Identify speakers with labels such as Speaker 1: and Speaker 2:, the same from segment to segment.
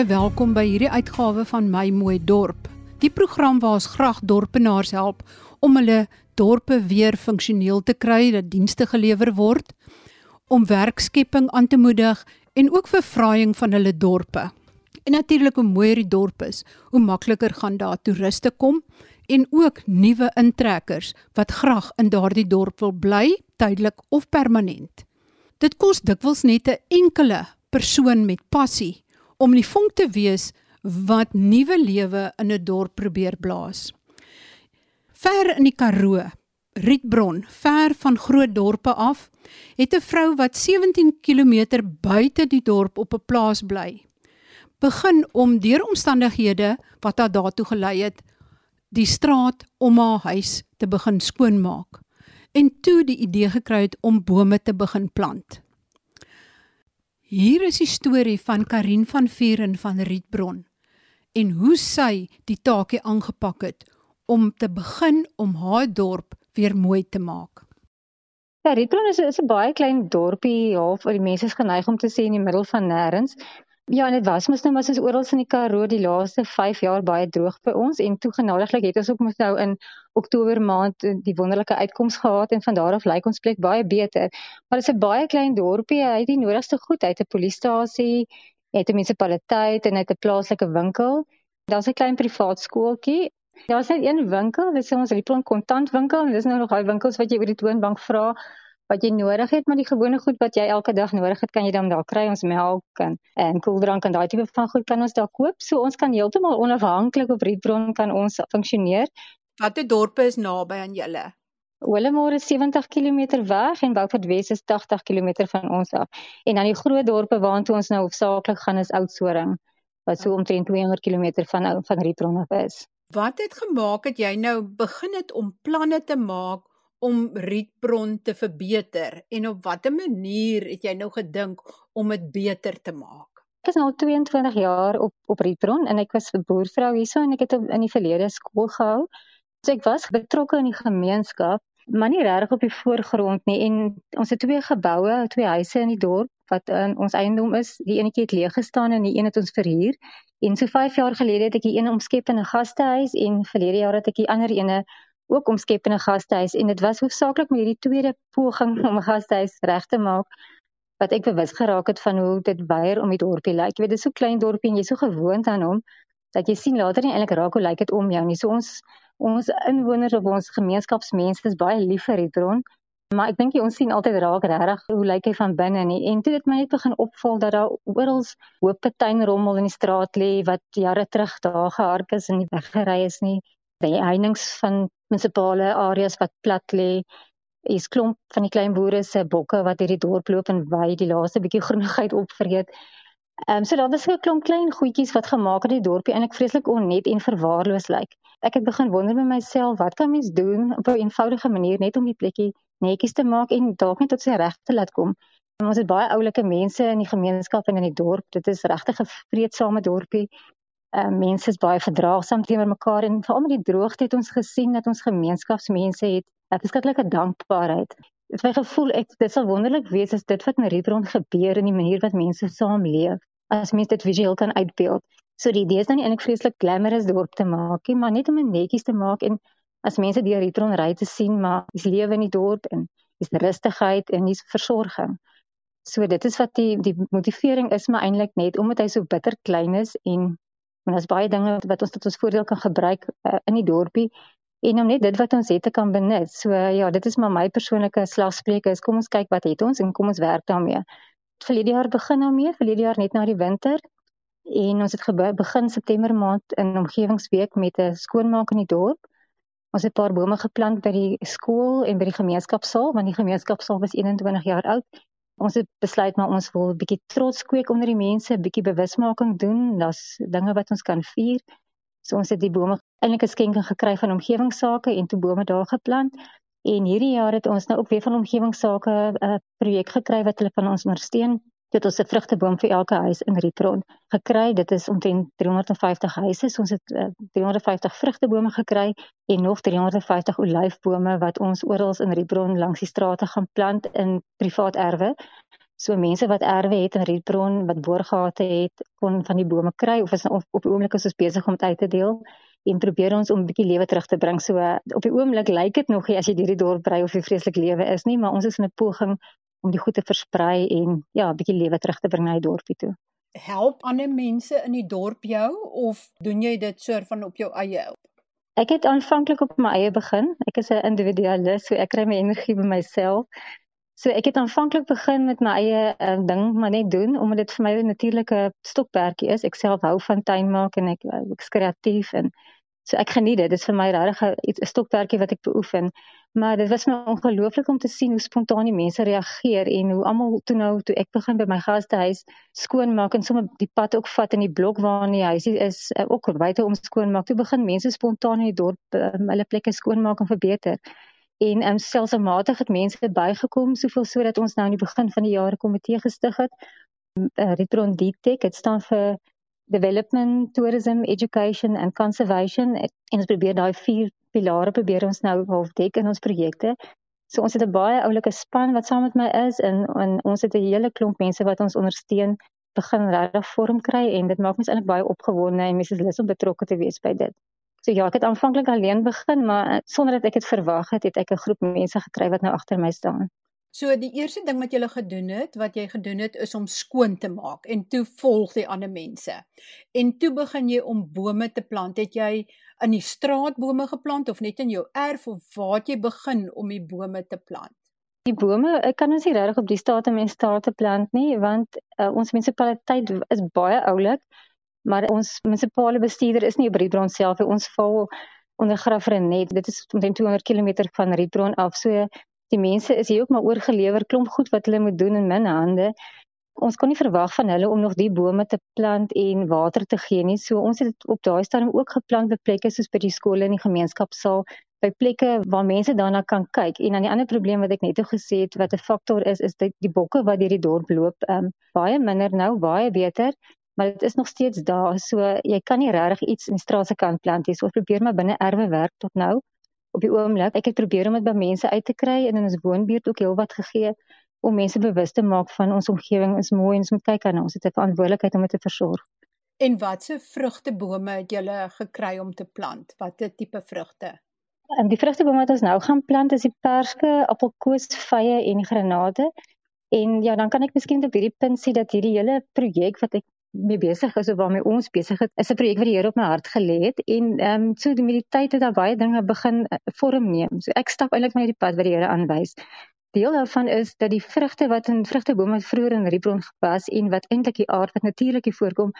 Speaker 1: Baie welkom by hierdie uitgawe van My Mooi Dorp. Die program waar ons graag dorpenaars help om hulle dorpe weer funksioneel te kry, dat dienste gelewer word, om werkskepping aan te moedig en ook vir vraaiing van hulle dorpe. En natuurlik hoe mooier die dorp is, hoe makliker gaan daar toeriste kom en ook nuwe intrekkers wat graag in daardie dorp wil bly, tydelik of permanent. Dit kos dikwels net 'n enkele persoon met passie om die vonk te wees wat nuwe lewe in 'n dorp probeer blaas. Ver in die Karoo, Rietbron, ver van groot dorpe af, het 'n vrou wat 17 km buite die dorp op 'n plaas bly, begin om deur omstandighede wat haar daartoe gelei het, die straat om haar huis te begin skoonmaak en toe die idee gekry het om bome te begin plant. Hier is die storie van Karin van Vieren van Rietbron en hoe sy die taakie aangepak het om te begin om haar dorp weer mooi te maak.
Speaker 2: Ja, Rietbron is, 'n baie klein dorpie, half waar die mense is geneig om te sê in die middel van nêrens. Ja, en dit was mos nou maar soos oral in die Karoo die laaste 5 jaar baie droog by ons en toe genadiglik het ons ook mos nou in Oktober maand die wonderlike uitkoms gehad en van daar af lyk ons plek baie beter. Maar dit is 'n baie klein dorpie, hy het die nodigste goed, hy het 'n polisiestasie, hy het 'n munisipaliteit en hy het 'n plaaslike winkel. Daar's 'n klein privaat skooltjie. Daar's net een winkel, dit is ons Rieplan kontantwinkel en dis nou nog daai winkels wat jy oor die toonbank vra wat jy nodig het, maar die gewone goed wat jy elke dag nodig het, kan jy dan daar kry. Ons melk en en koeldrank en daai tipe van goed kan ons daar koop. So ons kan heeltemal onafhanklik op Rietbron kan ons funksioneer.
Speaker 1: Watter dorpe is naby aan julle?
Speaker 2: Willemore is 70 km weg en Beaufort Wes is 80 km van ons af. En dan die groot dorpe waartoe ons nou hoofsaaklik gaan is Oudtshoorn wat so omtrent 200 km van van Rietbron af is.
Speaker 1: Wat het gemaak dat jy nou begin het om planne te maak om Rietbron te verbeter en op watter manier het jy nou gedink om dit beter te maak?
Speaker 2: Ek is nou 22 jaar op op Rietbron en ek was 'n boervrou hierso en ek het in die verlede skool gehou. So ek was betrokke in die gemeenskap, maar nie regtig op die voorgrond nie en ons het twee geboue, twee huise in die dorp wat in ons eiendom is. Die eenetjie het leeg gestaan en die een het ons verhuur. En so 5 jaar gelede het ek die een omskep in 'n gastehuis en verlede jaar het ek die ander ene ook omskep in 'n gastehuis en dit was hoofsaaklik met hierdie tweede poging om 'n gastehuis reg te maak wat ek bewus geraak het van hoe dit weier om die dorpie lyk. Jy weet, dit is so klein dorpie en jy's so gewoond aan hom dat jy sien later nie eintlik raak hoe lyk dit om jou nie. So ons ons inwoners of ons gemeenskapsmense is baie lief vir Rietron. Maar ek dink jy ons sien altyd raak regtig hoe lyk hy van binne nie. En toe dit my net begin opval dat daar oral hoop tuinrommel in die straat lê wat jare terug daar gehard is en nie weggery is nie die heininge van munisipale areas wat plat lê. Is klomp van die klein boere se bokke wat hierdie dorp loop en wy die laaste bietjie groenigheid opvreet. Ehm um, so daar was 'n klomp klein goedjies wat gemaak het die dorpie eintlik vreeslik onnet en verwaarloos lyk. Ek het begin wonder by myself, wat kan mens doen op 'n eenvoudige manier net om die plekkie netjies te maak en dalk net tot sy reg te laat kom. Ons het baie oulike mense in die gemeenskap en in die dorp. Dit is regtig 'n vreedsame dorpie uh, mense is baie verdraagsaam teenoor mekaar en veral met die droogte het ons gesien dat ons gemeenskapsmense het 'n verskriklike dankbaarheid. Dit my gevoel ek dit sal wonderlik wees as dit wat in Rietbron gebeur in die manier wat mense saamleef as mense dit visueel kan uitbeeld. So die idee is nou nie eintlik vreeslik glamorous dorp te maak nie, maar net om 'n netjies te maak en as mense deur Rietbron ry te sien maar dis lewe in die dorp en dis rustigheid en dis versorging. So dit is wat die die motivering is maar eintlik net omdat hy so bitter klein is en En daar's baie dinge wat ons tot ons voordeel kan gebruik uh, in die dorpie en om net dit wat ons het te kan benut. So uh, ja, dit is maar my persoonlike slagspreuke kom ons kyk wat het ons en kom ons werk daarmee. Verlede jaar begin daarmee, verlede jaar net na die winter en ons het begin September maand in omgewingsweek met 'n skoonmaak in die dorp. Ons het 'n paar bome geplant by die skool en by die gemeenskapsaal want die gemeenskapsaal was 21 jaar oud ons het besluit maar ons wil 'n bietjie trots kweek onder die mense, 'n bietjie bewusmaking doen. Daar's dinge wat ons kan vier. So ons het die bome eintlik 'n skenking gekry van omgewingsake en toe bome daar geplant. En hierdie jaar het ons nou ook weer van omgewingsake 'n uh, projek gekry wat hulle van ons ondersteun dit ons 'n vrugteboom vir elke huis in Rietron gekry. Dit is omtrent 350 huise. So ons het uh, 350 vrugtebome gekry en nog 350 olyfbome wat ons oral in Rietron langs die strate gaan plant in privaat erwe. So mense wat erwe het in Rietbron wat boorgate het, kon van die bome kry of is op, op die oomblik is ons besig om dit uit te deel en probeer ons om 'n bietjie lewe terug te bring. So op die oomblik lyk dit nog nie as jy hierdie dorp bly of 'n vreeslik lewe is nie, maar ons is in 'n poging om die goed te versprei en ja, 'n bietjie lewe terug te bring na die dorpie toe.
Speaker 1: Help ander mense in die dorp jou of doen jy dit soort van op jou eie?
Speaker 2: Ek het aanvanklik op my eie begin. Ek is 'n individualis, so ek kry my energie by myself. So ek het aanvanklik begin met my eie uh, ding, maar net doen omdat dit vir my 'n natuurlike stokperdjie is. Ek self hou van tuin maak en ek ek's kreatief en So ek geniet dit. Dit is vir my regtig 'n stokperdjie wat ek beoefen. Maar dit was my ongelooflik om te sien hoe spontaan die mense reageer en hoe almal toe nou toe ek begin by my gastehuis skoonmaak en sommer die pad ook vat in die blok waar die huisie is uh, ook buite om skoonmaak. Toe begin mense spontaan in die dorp um, hulle plekke skoonmaak en verbeter. En um, selfsmatig het mense bygekom soveel sodat ons nou aan die begin van die jaar 'n komitee gestig het. Uh, Retron Detect, dit staan vir development, tourism, education and conservation en ons probeer daai vier pilare probeer ons nou half dek in ons projekte. So ons het 'n baie oulike span wat saam met my is en, en ons het 'n hele klomp mense wat ons ondersteun begin regtig vorm kry en dit maak mens eintlik baie opgewonde en mense is lus om betrokke te wees by dit. So ja, ek het aanvanklik alleen begin, maar sonder dat ek dit verwag het, het ek 'n groep mense gekry wat nou agter my staan.
Speaker 1: So die eerste ding wat jy gedoen het, wat jy gedoen het is om skoon te maak en toe volg die ander mense. En toe begin jy om bome te plant. Het jy in die straat bome geplant of net in jou erf of waar het jy begin om die bome te plant?
Speaker 2: Die bome, ek kan ons nie regtig op die staat om in staat te plant nie, want uh, ons munisipaliteit is baie oulik, maar ons munisipale bestuurder is nie op Rietbron self nie. Ons val onder Graafrenet. Dit is omtrent 200 km van Rietbron af. So die mense is hier ook maar oorgelewer klomp goed wat hulle moet doen in min hande. Ons kon nie verwag van hulle om nog die bome te plant en water te gee nie. So ons het op daai stadium ook geplant by plekke soos by die skole en die gemeenskapsaal, by plekke waar mense daarna kan kyk. En dan die ander probleem wat ek net gesê het wat 'n faktor is, is dit die bokke wat deur die dorp loop, ehm um, baie minder nou, baie beter maar dit is nog steeds daar so jy kan nie regtig iets in die straat se kant plant nie so ons probeer maar binne erwe werk tot nou op die oomblik. Ek het probeer om dit by mense uit te kry en in ons woonbuurt ook heelwat gegee om mense bewus te maak van ons omgewing is mooi en ons moet kyk aan ons het 'n verantwoordelikheid om dit te versorg.
Speaker 1: En watse vrugtebome het julle gekry om te plant? Watter tipe vrugte?
Speaker 2: En die vrugtebome wat ons nou gaan plant is die perske, appelkoos, vye en granate. En ja, dan kan ek miskien op hierdie punt sê dat hierdie hele projek wat ek mee besig is of waarmee ons besig is, is 'n projek wat die Here op my hart gelê het en ehm um, so die mediteit het daar baie dinge begin uh, vorm neem. So ek stap eintlik maar die pad wat die Here aanwys. Deel daarvan is dat die vrugte wat in vrugtebome vroeër in Riebron gepas en wat eintlik die aard wat natuurlik voorkom,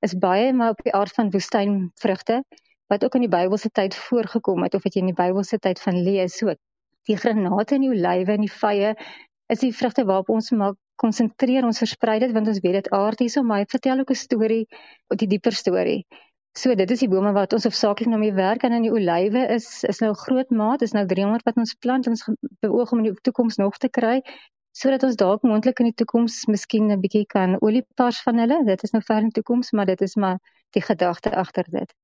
Speaker 2: is baie maar op die aard van woestynvrugte wat ook in die Bybelse tyd voorgekom het of wat jy in die Bybelse tyd van lees. So die granate en die olywe en die vye is die vrugte waarop ons maak konsentreer ons versprei dit want ons weet dit aard hierso maar hy vertel ook 'n storie of die dieper storie. So dit is die bome wat ons hoofsaaklik nou mee werk en in die olywe is is nou groot maat, is nou 300 wat ons plant en ons beoog om in die toekoms nog te kry sodat ons dalk moontlik in die toekoms miskien 'n bietjie kan oliepars van hulle. Dit is nou ver in die toekoms, maar dit is maar die gedagte agter dit.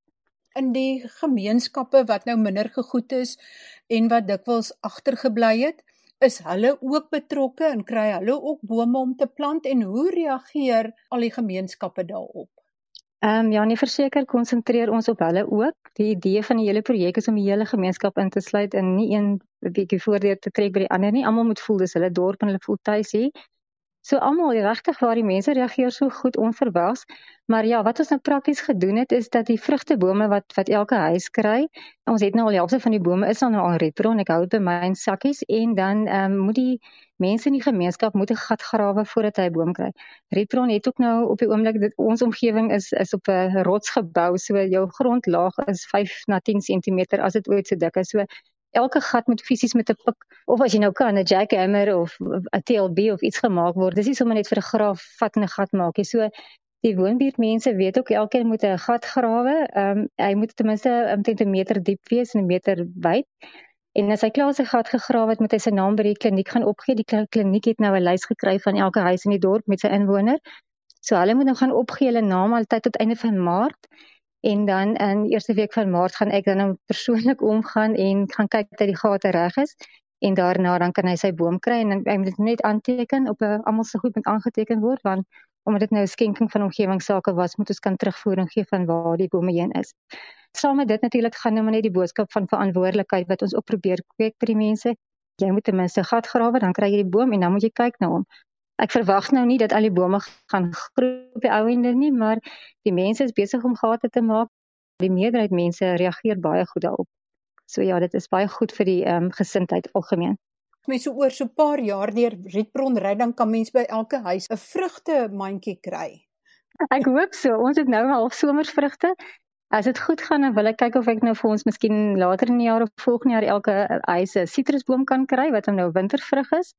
Speaker 1: In die gemeenskappe wat nou minder gegoed is en wat dikwels agtergebly het, is hulle ook betrokke en kry hulle ook bome om te plant en hoe reageer al die gemeenskappe daarop?
Speaker 2: Ehm um, ja, nee verseker konsentreer ons op hulle ook. Die idee van die hele projek is om die hele gemeenskap in te sluit en nie een bietjie voordeur te trek by die ander nie. Almal moet voel dis hulle dorp en hulle voel tuis hier. So almal, regtig waar die mense reageer so goed onverwags. Maar ja, wat ons nou prakties gedoen het is dat die vrugtebome wat wat elke huis kry, ons het nou al helfte van die bome is al nou al retro en ek hou dit by my in sakkies en dan ehm um, moet die mense in die gemeenskap moet 'n gat grawe voordat hy 'n boom kry. Retro het ook nou op die oomblik dit ons omgewing is is op 'n rots gebou, so jou grondlaag is 5 na 10 cm as dit ooit so dik is. So elke gat moet fisies met 'n pik of as jy nou kan 'n jackhammer of 'n TLB of iets gemaak word. Dis nie sommer net vir 'n graaf vat 'n gat maak nie. So die woonbuurtmense weet ook elkeen moet 'n gat grawe. Ehm um, hy moet ten minste omtrent 'n meter diep wees en 'n meter wyd. En as hy klaar sy gat gegrawe het, moet hy sy naam by die kliniek gaan opgee. Die kliniek het nou 'n lys gekry van elke huis in die dorp met sy inwoner. So hulle moet nou gaan opgee hulle naam altyd tot einde van Maart. En dan in die eerste week van Maart gaan ek dan nou persoonlik omgaan en gaan kyk dat die gate reg is. en daarna dan kan hy sy boom kry en hy moet dit net aanteken op 'n almal se goed moet aangeteken word want omdat dit nou 'n skenking van omgewingsake was, moet ons kan terugvoering gee van waar die bome heen is. Saam met dit natuurlik gaan nou maar net die boodskap van verantwoordelikheid wat ons op probeer kweek by die mense. Jy moet ten minste gat grawe, dan kry jy die boom en dan moet jy kyk na hom. Ek verwag nou nie dat al die bome gaan groei op die ou ende nie, maar die mense is besig om gate te maak. Die meerderheid mense reageer baie goed daarop. So ja, dit is baie goed vir die ehm um, gesindheid algemeen.
Speaker 1: Mense oor so 'n paar jaar deur Rietbron ry dan kan mens by elke huis 'n vrugte mandjie kry.
Speaker 2: Ek hoop so. Ons het nou al somersvrugte. As dit goed gaan, dan wil ek kyk of ek nou vir ons miskien later in die jaar of volgende jaar elke huis 'n sitrusboom kan kry wat nou wintervrug is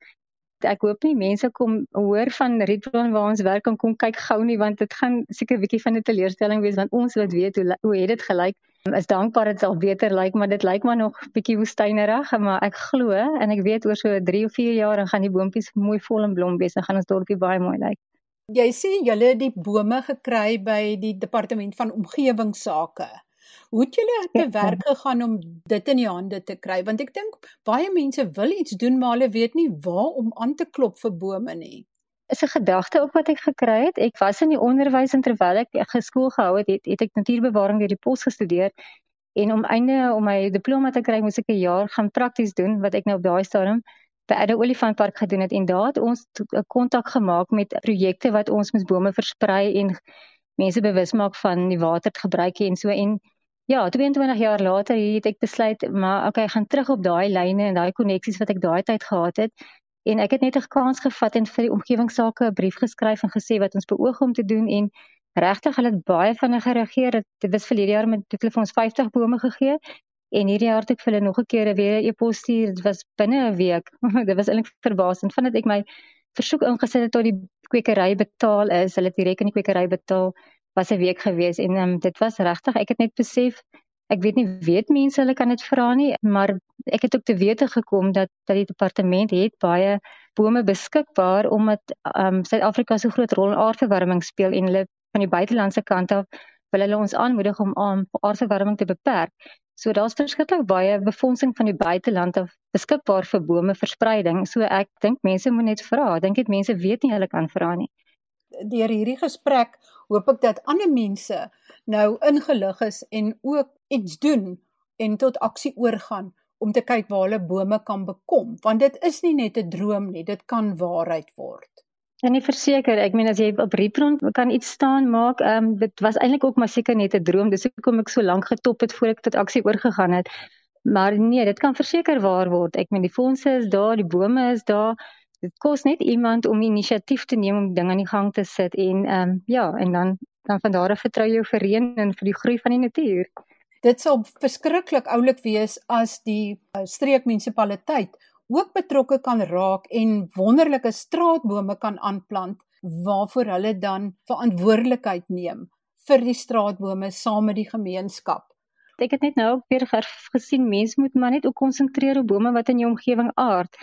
Speaker 2: ek hoop nie mense kom hoor van Rietbron waar ons werk en kom kyk gou nie want dit gaan seker 'n bietjie van 'n teleurstelling wees want ons wil weet hoe hoe het dit gelyk. Is dankbaar dit sal beter lyk, maar dit lyk maar nog bietjie woestynerig, maar ek glo en ek weet oor so 3 of 4 jaar dan gaan die boontjies mooi vol en blom wees en gaan ons dorpie baie mooi lyk.
Speaker 1: Jy sê julle het die bome gekry by die departement van omgewingsake. Hoe het julle te werk gegaan om dit in die hande te kry? Want ek dink baie mense wil iets doen, maar hulle weet nie waar om aan te klop vir bome nie.
Speaker 2: Is 'n gedagte op wat ek gekry het. Ek was in die onderwys en terwyl ek geskool gehou het, het, het ek natuurbewaring deur die pos gestudeer. En om einde om my diploma te kry, moes ek 'n jaar gaan prakties doen wat ek nou op daai stadium by Adde Olifantpark gedoen het en daar het ons 'n kontak gemaak met projekte wat ons moes bome versprei en mense bewus maak van die watergebruik en so en Ja, 22 jaar later het ek besluit maar okay, ek gaan terug op daai lyne en daai koneksies wat ek daai tyd gehad het. En ek het net 'n kans gevat en vir die omgewingsake 'n brief geskryf en gesê wat ons beoog om te doen en regtig hulle het baie vinnig gereageer. Dit was verlede jaar met hulle vir ons 50 bome gegee en hierdie jaar het ek vir hulle nog 'n keer weer 'n e-pos stuur. Dit was binne 'n week. dit was eintlik verbaasend vandat ek my versoek ingesit het tot die kwekery betaal is. Hulle het direk in die kwekery betaal was 'n week gewees en um, dit was regtig ek het net besef ek weet nie weet mense hulle kan dit vra nie maar ek het ook te wete gekom dat dat die departement het baie bome beskikbaar omdat um, Suid-Afrika so groot rol in aardverwarming speel en hulle van die buitelandse kant af wil hulle ons aanmoedig om aan aardverwarming te beperk. So daar's verskriklik baie befondsing van die buiteland af beskikbaar vir bome verspreiding. So ek dink mense moet net vra. Dink dit mense weet nie hulle kan vra nie
Speaker 1: deur hierdie gesprek hoop ek dat ander mense nou ingelig is en ook iets doen en tot aksie oorgaan om te kyk waar hulle bome kan bekom want dit is nie net 'n droom nie dit kan waarheid word.
Speaker 2: En nie verseker, ek meen as jy op Rietron kan iets staan maak, ehm um, dit was eintlik ook maar seker net 'n droom. Dis hoekom ek so lank getop het voor ek tot aksie oorgegaan het. Maar nee, dit kan verseker waar word. Ek meen die fondse is daar, die bome is daar dit kos net iemand om inisiatief te neem om dinge aan die gang te sit en ehm um, ja, en dan dan van daar af vertrou jy vir reën en vir die groei van die natuur.
Speaker 1: Dit sal verskriklik oulik wees as die uh, streekmunisipaliteit ook betrokke kan raak en wonderlike straatbome kan aanplant waarvoor hulle dan verantwoordelikheid neem vir die straatbome saam met die gemeenskap.
Speaker 2: Ek het net nou weer gesien mense moet maar net ook konsentreer op bome wat in jou omgewing aard.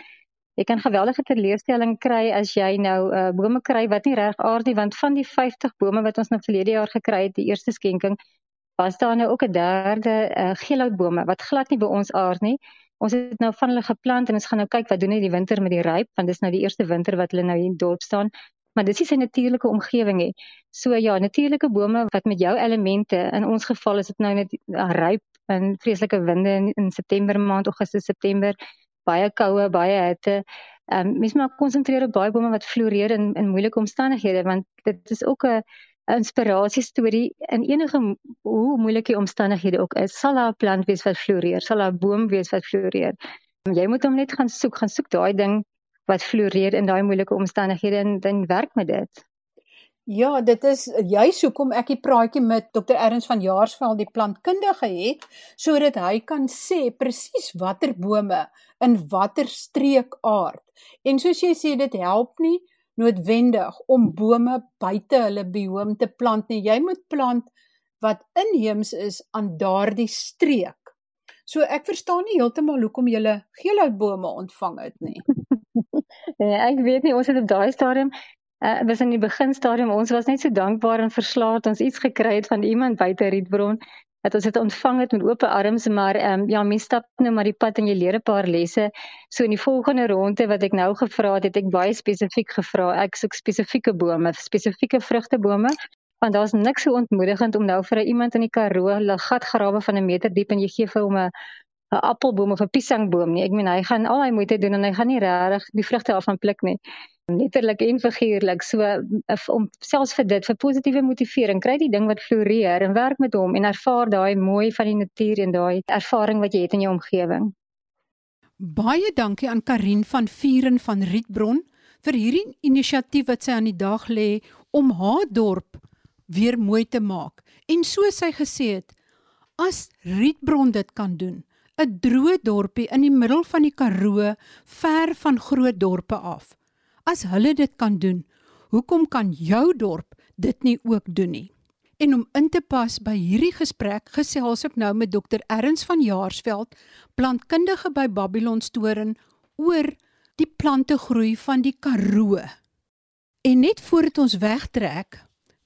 Speaker 2: Jy kan geweldige teleurstelling kry as jy nou uh, bome kry wat nie reg aard nie want van die 50 bome wat ons nou verlede jaar gekry het, die eerste skenking, was daar nou ook 'n derde uh, geelhoutbome wat glad nie by ons aard nie. Ons het nou van hulle geplant en ons gaan nou kyk wat doen hulle die winter met die ryp want dis nou die eerste winter wat hulle nou hier in dorp staan. Maar dis nie sy natuurlike omgewing nie. So ja, natuurlike bome wat met jou elemente, in ons geval is dit nou net uh, ryp en vreeslike winde in, in September maand, Augustus, September baie koue, baie hitte. Ehm um, mens moet konsentreer op baie bome wat floreer in in moeilike omstandighede want dit is ook 'n inspirasie storie in enige hoe moeilike omstandighede ook is. Sal daar 'n plant wees wat floreer, sal daar 'n boom wees wat floreer. Um, jy moet hom net gaan soek, gaan soek daai ding wat floreer in daai moeilike omstandighede en dan werk met dit.
Speaker 1: Ja, dit is juis hoekom ek die praatjie met Dr. Erns van Jaarsveld die plantkundige het sodat hy kan sê presies watter bome in watter streek aard. En soos jy sê dit help nie noodwendig om bome buite hulle bioom te plant nie. Jy moet plant wat inheems is aan daardie streek. So ek verstaan nie heeltemal hoekom jy geelhoutbome ontvang het nie.
Speaker 2: nee, ek weet nie ons het op daai stadium Uh, was in die beginstadium ons was net so dankbaar en verslaat ons iets gekry het van iemand buite Rietbron dat ons dit ontvang het met oop arms maar ehm um, ja mens stap nou maar die pad en jy leer 'n paar lesse so in die volgende ronde wat ek nou gevra het het ek baie spesifiek gevra ek soek spesifieke bome spesifieke vrugtebome want daar's niks so ontmoedigend om nou vir iemand in die Karoo 'n gat grawe van 'n meter diep en jy gee vir hom 'n 'n appelboom of 'n piesangboom nie. Ek meen hy gaan al hy moeite doen en hy gaan nie regtig die vrugte af van pluk nie. Letterlik en figuurlik. So om selfs vir dit vir positiewe motivering, kry die ding wat floreer en werk met hom en ervaar daai mooi van die natuur en daai ervaring wat jy het in jou omgewing.
Speaker 1: Baie dankie aan Karin van Vuren van Rietbron vir hierdie inisiatief wat sy aan die dag lê om haar dorp weer mooi te maak. En soos sy gesê het, as Rietbron dit kan doen, 'n droë dorpie in die middel van die Karoo, ver van groot dorpe af. As hulle dit kan doen, hoekom kan jou dorp dit nie ook doen nie? En om in te pas by hierdie gesprek, gesels ek nou met Dr. Erns van Jaarsveld, plantkundige by Babylon Storen oor die plante groei van die Karoo. En net voordat ons wegtrek,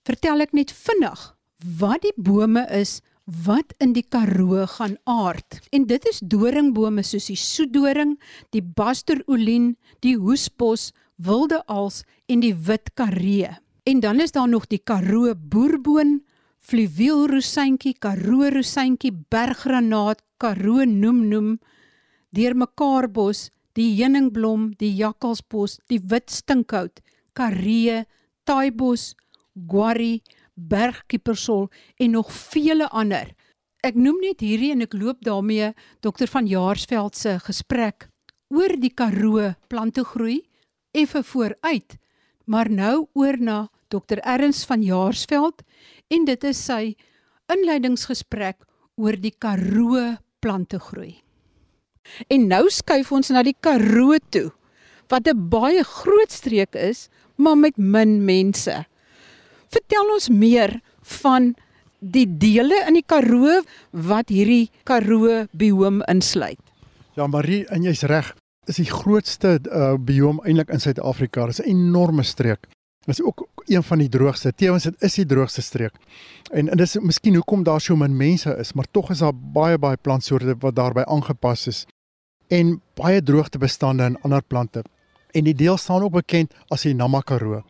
Speaker 1: vertel ek net vinnig wat die bome is wat in die Karoo gaan aard. En dit is doringbome soos die soedoring, die basterolien, die hoesbos, wilde als en die wit karee. En dan is daar nog die Karoo boerboon, fluweelrosyntjie, Karoo rosyntjie, berggranaat, Karoo noem noem, deurmekaarbos, die heuningblom, die jakkalsbos, die wit stinkhout, karee, taaibos, guarri, bergkiepersol en nog vele ander. Ek noem net hierdie en ek loop daarmee dokter van Jaarsveld se gesprek oor die Karoo plante groei effe vooruit. Maar nou oor na dokter Erns van Jaarsveld en dit is sy inleidingsgesprek oor die Karoo plante groei. En nou skuif ons na die Karoo toe wat 'n baie groot streek is, maar met min mense. Vertel ons meer van die dele in die Karoo wat hierdie Karoo bioom insluit.
Speaker 3: Ja, Marie, en jy's reg, is die grootste uh, bioom eintlik in Suid-Afrika. Dit is 'n enorme streek. Dit is ook een van die droogste. Tevens dit is die droogste streek. En, en dis miskien hoekom daar so min mense is, maar tog is daar baie baie plantsoorte wat daarbey aangepas is en baie droogtebestande in ander plante. En die deel staan ook bekend as die Namakaroo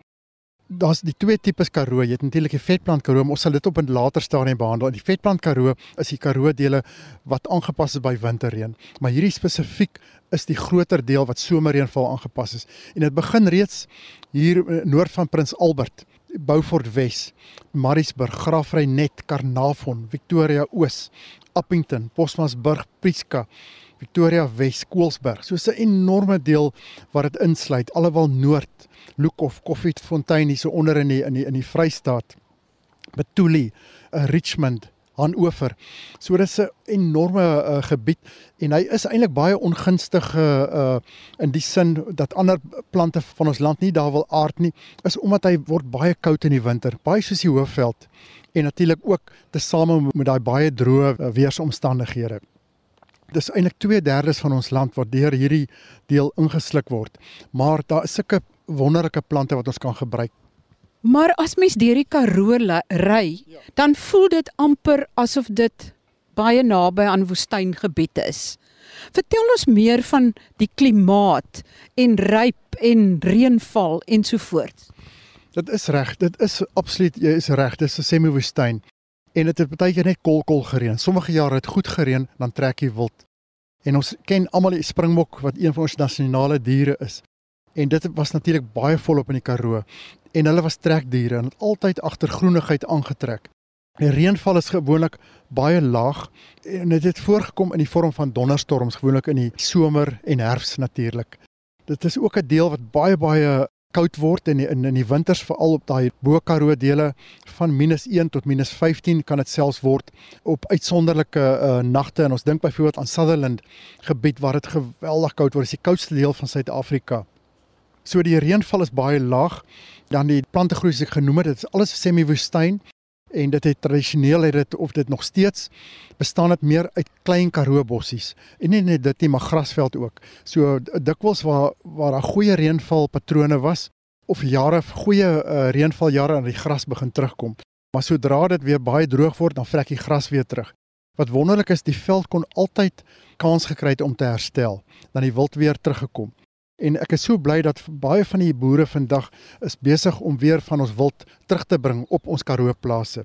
Speaker 3: daar's die twee tipes karoo. Jy het natuurlik die vetplant karoo, ons sal dit op 'n later stadium behandel. Die vetplant karoo is die karoo dele wat aangepas is by winterreën, maar hierdie spesifiek is die groter deel wat somerreënval aangepas is. En dit begin reeds hier eh, noord van Prins Albert, Beaufort Wes, Maritzburg, Graafrenet, Karnavon, Victoria Oos, Appington, Bosmansburg, Prieska Victoria Wes Koelsberg. So 'n enorme deel wat dit insluit, alhoewel Noord, Lukhof, Koffiefontein hier so onder in die in die in die Vrystaat. Betuli, uh, Richmond, Hanover. So dis 'n enorme uh, gebied en hy is eintlik baie ongunstig uh in die sin dat ander plante van ons land nie daar wil aard nie, is omdat hy word baie koud in die winter, baie soos die Hoëveld en natuurlik ook tesame met daai baie droë uh, weeromstandighede dis eintlik 2/3 van ons land wat deur hierdie deel ingesluk word. Maar daar is sulke wonderlike plante wat ons kan gebruik.
Speaker 1: Maar as mens deur die Karoo ry, ja. dan voel dit amper asof dit baie naby aan woestyngebied is. Vertel ons meer van die klimaat en ryp en reënval ensovoorts.
Speaker 3: Dit is reg, dit is absoluut jy is reg, dit is 'n semi-woestyn en dit het baie keer net kolkol gereën. Sommige jare het goed gereën, dan trek jy wild. En ons ken almal die springbok wat een van ons nasionale diere is. En dit was natuurlik baie volop in die Karoo en hulle was trekdiere en het altyd agter groenigheid aangetrek. Die reënval is gewoonlik baie laag en dit het voorgekom in die vorm van donderstorms gewoonlik in die somer en herfs natuurlik. Dit is ook 'n deel wat baie baie koud word in die, in in die winters veral op daai Bo-Karoo dele van -1 tot -15 kan dit selfs word op uitsonderlike uh, nagte en ons dink byvoorbeeld aan Sutherland gebied waar dit geweldig koud word. Dit is die koudste deel van Suid-Afrika. So die reënval is baie laag. Dan die plantegroei wat ek genoem het, dit is alles semi-woestyn en dit het tradisioneel het dit of dit nog steeds bestaan dit meer uit klein karoo bossies en nie net dit nie maar grasveld ook. So dikwels waar waar daar goeie reënval patrone was of jare goeie uh, reënval jare en die gras begin terugkom. Maar sodra dit weer baie droog word, dan vrek die gras weer terug. Wat wonderlik is, die veld kon altyd kans gekry het om te herstel, dan die wild weer teruggekom. En ek is so bly dat baie van die boere vandag is besig om weer van ons wild terug te bring op ons Karoo plase.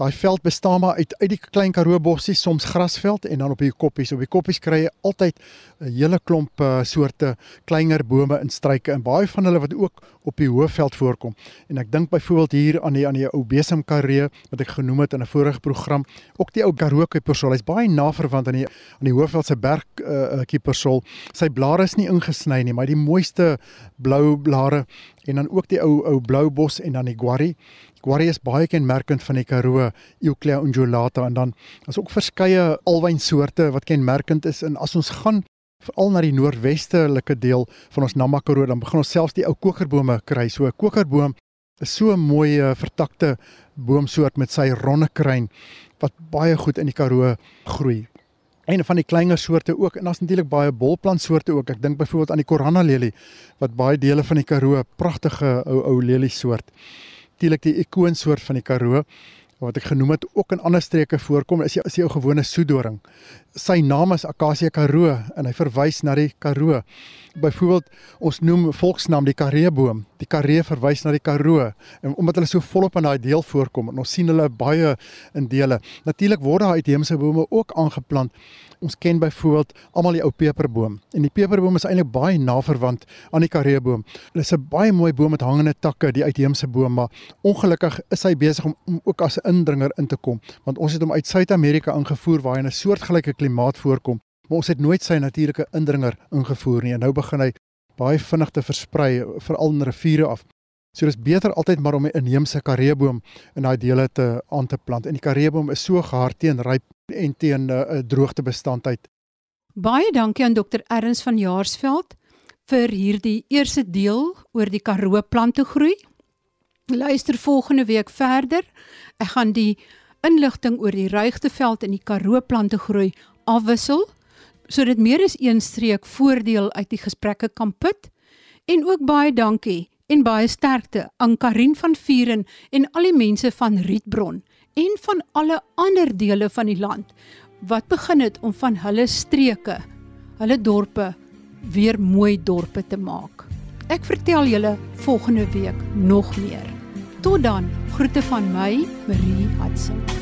Speaker 3: Daai veld bestaan maar uit uit die klein Karoo bossies, soms grasveld en dan op die koppies. Op die koppies kry jy altyd 'n hele klomp uh, soorte kleiner bome en struike en baie van hulle wat ook op die hoëveld voorkom. En ek dink byvoorbeeld hier aan die aan die ou besemkarree wat ek genoem het in 'n vorige program, ook die ou Karoo kipersol. Hy's baie naverwant aan die aan die hoëveld se berg uh, kipersol. Sy blare is nie ingesny nie, maar die mooiste blou blare en dan ook die ou ou blou bos en dan die guarri. Guarri is baie kenmerkend van die Karoo, Euclea undulata en dan is ook verskeie alwynsoorte wat kenmerkend is en as ons gaan veral na die noordwestelike deel van ons Namakwa, dan begin ons selfs die ou kokerbome kry. So 'n kokerboom is so 'n mooi eh, vertakte boomsoort met sy ronde kruin wat baie goed in die Karoo groei. En van die kleiner soorte ook en daar's natuurlik baie bolplantsoorte ook. Ek dink byvoorbeeld aan die Korana lelie wat baie dele van die Karoo pragtige ou ou lelie soort natuurlik die ikoonsoort van die Karoo wat ek genoem het ook in ander streke voorkom is jy is jou gewone soedoring. Sy naam is Acacia Karoo en hy verwys na die Karoo. Byvoorbeeld ons noem volksnaam die Kareeboom. Die Karee verwys na die Karoo en omdat hulle so volop in daai deel voorkom en ons sien hulle baie in dele. Natuurlik word daar uitheemse bome ook aangeplant Ons ken byvoorbeeld almal die ou peperboom en die peperboom is eintlik baie naverwant aan die kareeboom. Dit is 'n baie mooi boom met hangende takke, die uitheemse boom, maar ongelukkig is hy besig om, om ook as 'n indringer in te kom, want ons het hom uit Suid-Amerika ingevoer waar hy in 'n soortgelyke klimaat voorkom, maar ons het nooit sy natuurlike indringer ingevoer nie en nou begin hy baie vinnig te versprei veral in riviere af. So dis beter altyd maar om 'n inheemse kareeboom in daai dele te aan te plant. En die kareeboom is so gehard teen ryp en teen 'n uh, droogtebestandheid.
Speaker 1: Baie dankie aan Dr. Erns van Jaarsveld vir hierdie eerste deel oor die Karoo plante groei. Luister volgende week verder. Ek gaan die inligting oor die ruigteveld en die Karoo plante groei afwissel sodat meer as een streek voordeel uit die gesprekke kan put. En ook baie dankie en baie sterkte aan Karin van Vuren en al die mense van Rietbron en van alle ander dele van die land wat begin het om van hulle streke, hulle dorpe weer mooi dorpe te maak. Ek vertel julle volgende week nog meer. Tot dan, groete van my, Marie Hudson.